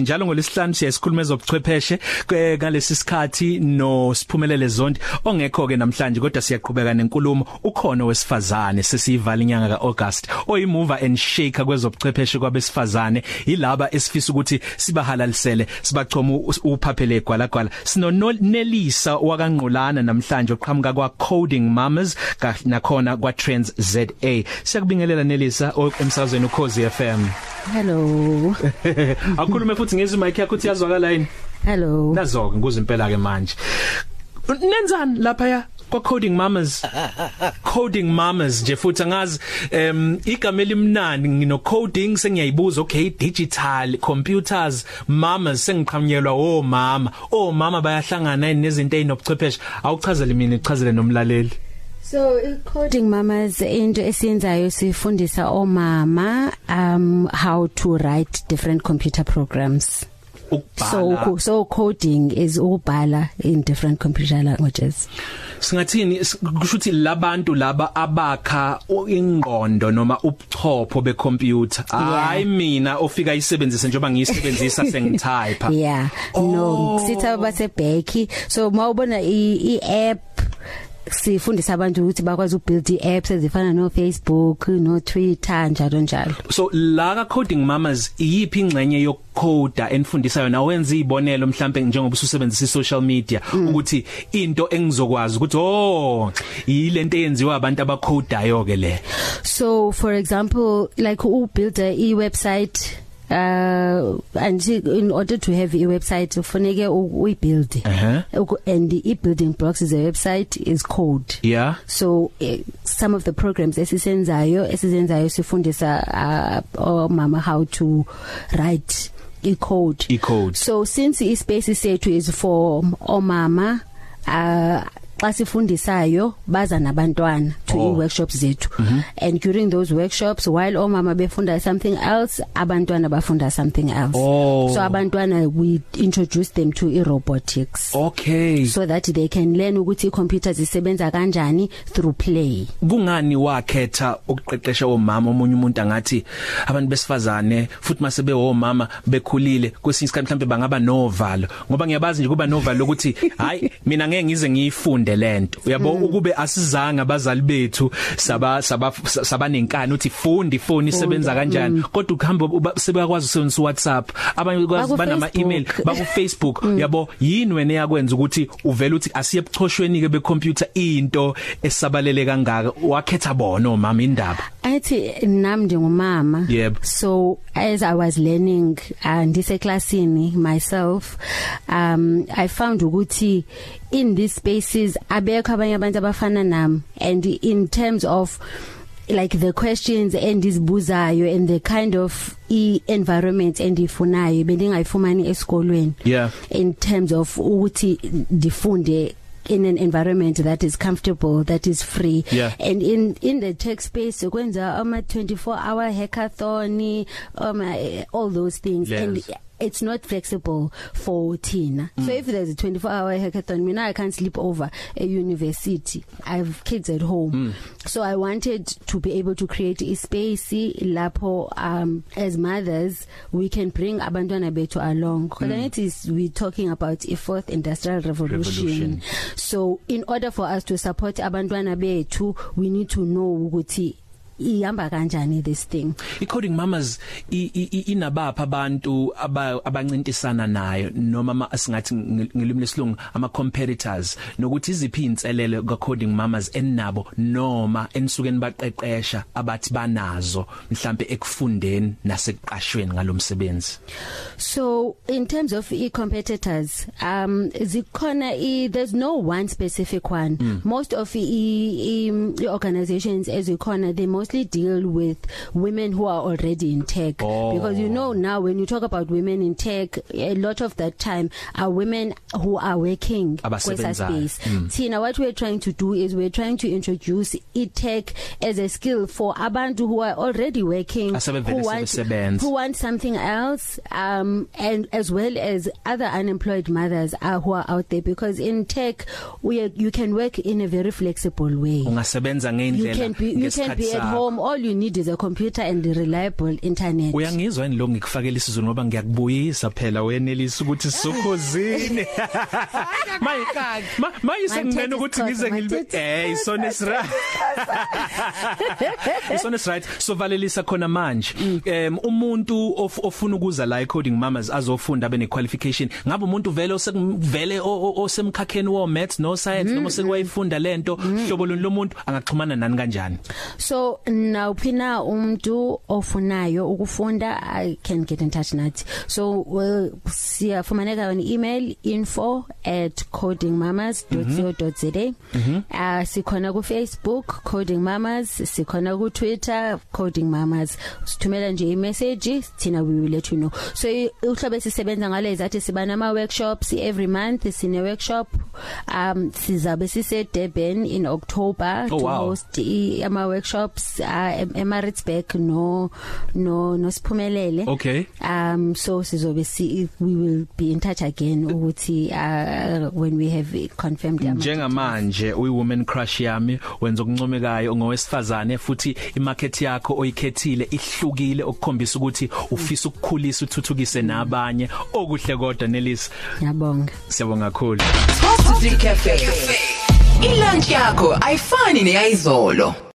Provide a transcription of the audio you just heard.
njalo ngolesihlanu siyasikhuluma ezobuchwepheshe ngalesi sikhathi no siphumelele zondi. Ongekho ke namhlanje kodwa siyaqhubeka nenkulumo ukhona wesifazane sesiyivala inyanga kaAugust oyimover and shaker kwezobuchwepheshe kwabesifazane. Yilaba esifisa ukuthi sibahalalisele sibachoma uphaphele gwalagwala. Sino Nelisa wakanqulana namhlanje oqhamuka kwa Coding Mamas nakhona kwa Trends ZA siyakubingelela Nelisa emsakazweni ukhozi FM Hello. Akhulume futhi ngezwi mic yakho uthi yazwakala yini? Hello. Nazoke nguze impela ke manje. Nenzani lapha ya kwa coding mamas? Coding mamas nje futhi angazi em igama elimnandi ngino coding sengiyayibuza okay digital computers mamas sengiqhamnyelwa o mama o mama bayahlangana nezinto ezinobuchwepheshe awuchazele mina ichazele nomlaleli. So coding mamas into esiyenzayo sifundisa omama um how to write different computer programs. Ukubhala. so so coding is ukubhala in different computer languages. Singathini? Kusho ukuthi labantu laba abakha ingqondo noma ubuchopho becomputer hayi mina ofika isebenzise njengoba ngiyisebenzisa sengithype yeah. No Oh. sitha base back so mawubona i app sifundisa abantu ukuthi bakwazi ubuild iapps ezifana no Facebook no Twitter njalo njalo. So la ka coding mamas iyipi ingcenye yokucoda enifundisa yona wenza izibonelo mhlambe njengoba usebenzisa social media ukuthi into engizokwazi ukuthi oh yilento eyenziwa abantu abacodayo ke le? So for example like u build a website uh and in order to have a website ufuneke uyi build Uh-huh. and the building blocks is a website is code. Yeah. So uh, some of the programs esisenzayo esizenzayo sifundisa uh, omama how to write i code. I-code so since i space sethu is for omama uh xa sifundisayo baza nabantwana to Oh. oh. workshops zethu mm -hmm. and during those workshops while omama befunda something else abantwana bafunda something else Oh. so abantwana we introduce them to i robotics okay so that they can learn ukuthi i computers zisebenza kanjani through play kungani wakhetha ukuqeqesha omama omunye umuntu angathi abantu besifazane futhi masebe omama bekhulile kwesinye isikhathi mhlambe bangaba novalo ngoba ngiyabazi nje kuba novalo ukuthi hayi mina ngeke ngize ngiyifunde lento uyabo ukube asizanga abazali bethu saba saba sabanenkani uthi funda ifoni isebenza kanjani? Kodwa ukuhamba sebeyakwazi usebenzisa WhatsApp abanye kwazi Baku banama email Facebook. baku Facebook. Yabo yini wena yakwenza ukuthi uvela uthi asiye ebuchoshweni ke becomputer into esabalele kangaka? Wakhetha bona omama indaba? Athi nami njengomama Yebo. so as i was learning and ndise classini myself um i found ukuthi in these spaces abekho abanye abantu abafana nami. And in terms of like the questions endizibuzayo and the kind of i environment endifunayo bendingayifumani esikolweni. Yeah. In terms of ukuthi ndifunde in an environment that is comfortable that is free. Yeah. and in in the tech space kwenza ama 24 hour hackathon um all those things. Yes. and it's not flexible for tina mm. so if there's a 24 hour hackathon me now i can't sleep over a university i have kids at home mm. so i wanted to be able to create a space lapho um as mothers we can bring abantwana bethu along because mm. it is we talking about a fourth industrial revolution, Revolution. so in order for us to support abantwana bethu we need to know ukuthi ihamba kanjani this thing? Icoding mamas i- i- i- inabapha abantu aba- abancintisana nayo noma ama- asingathi ngel- ngelimi lesilungu ama competitors nokuthi iziphi inselele ka coding mamas enabo noma enisuke nibaqeqesha abathi banazo mhlambe ekufundeni nasekuqashweni ngalomsebenzi So in terms of e-competitors um zikhona e there's no one specific one. Mm. most of e, e, e organizations as ikhona they mostly deal with women who are already in tech Oh. because you know now when you talk about women in tech a lot of that time are women who are working kwesa space mm. Tina what we're trying to do is we're trying to introduce e-tech as a skill for abantu who are already working who want who want something else um and as well as other unemployed mothers are who are out there because in tech we are, you can work in a very flexible way ungasebenza you ngeindlela can be you can be at sakho. Home all you need is a computer and a reliable internet. Uyangizwa yini lo ngikufakela isizulu ngoba ngiyakubuyisa phela wenelisa ukuthi sisokhozini. Mayi mayi sengcena ukuthi ngize ngilibe eh isona isra. Isona right. So valelisa khona manje. Em umuntu ofuna ukuza la coding mamas azofunda abe ne qualification ngabe umuntu vele osekuvele osemkhakheni wo maths no science noma sekwayifunda lento hlobo lomuntu angaxhumana nani kanjani? So nawuphina umuntu ofunayo ukufunda? I can get in touch nathi. So well, siyafumaneka on email info@codingmamas.co.za mhm. Uh, sikhona ku Facebook coding mamas. Sikhona ku Twitter coding mamas. Sithumela nje imessage thina we will let you know. So uhlobo sisebenza ngale zathi siba nama workshops every month sine workshop um sizabe sise Durban in October oh, to wow. host ama workshops uh, eMaritzburg no no no siphumelele. Okay. Um so sizobe si we will be in touch again ukuthi uh, when we have confirmed njengamanje uyi woman crush yami wenza okuncomekayo ngowesifazane futhi imarket yakho oyikhethile ihlukile okukhombisa ukuthi ufisa ukukhulisa uthuthukise nabanye. Okuhle kodwa Nelis Ngiyabonga Siyabonga kakhulu. Positive Cafe. Ilunch yakho ayifani neyizolo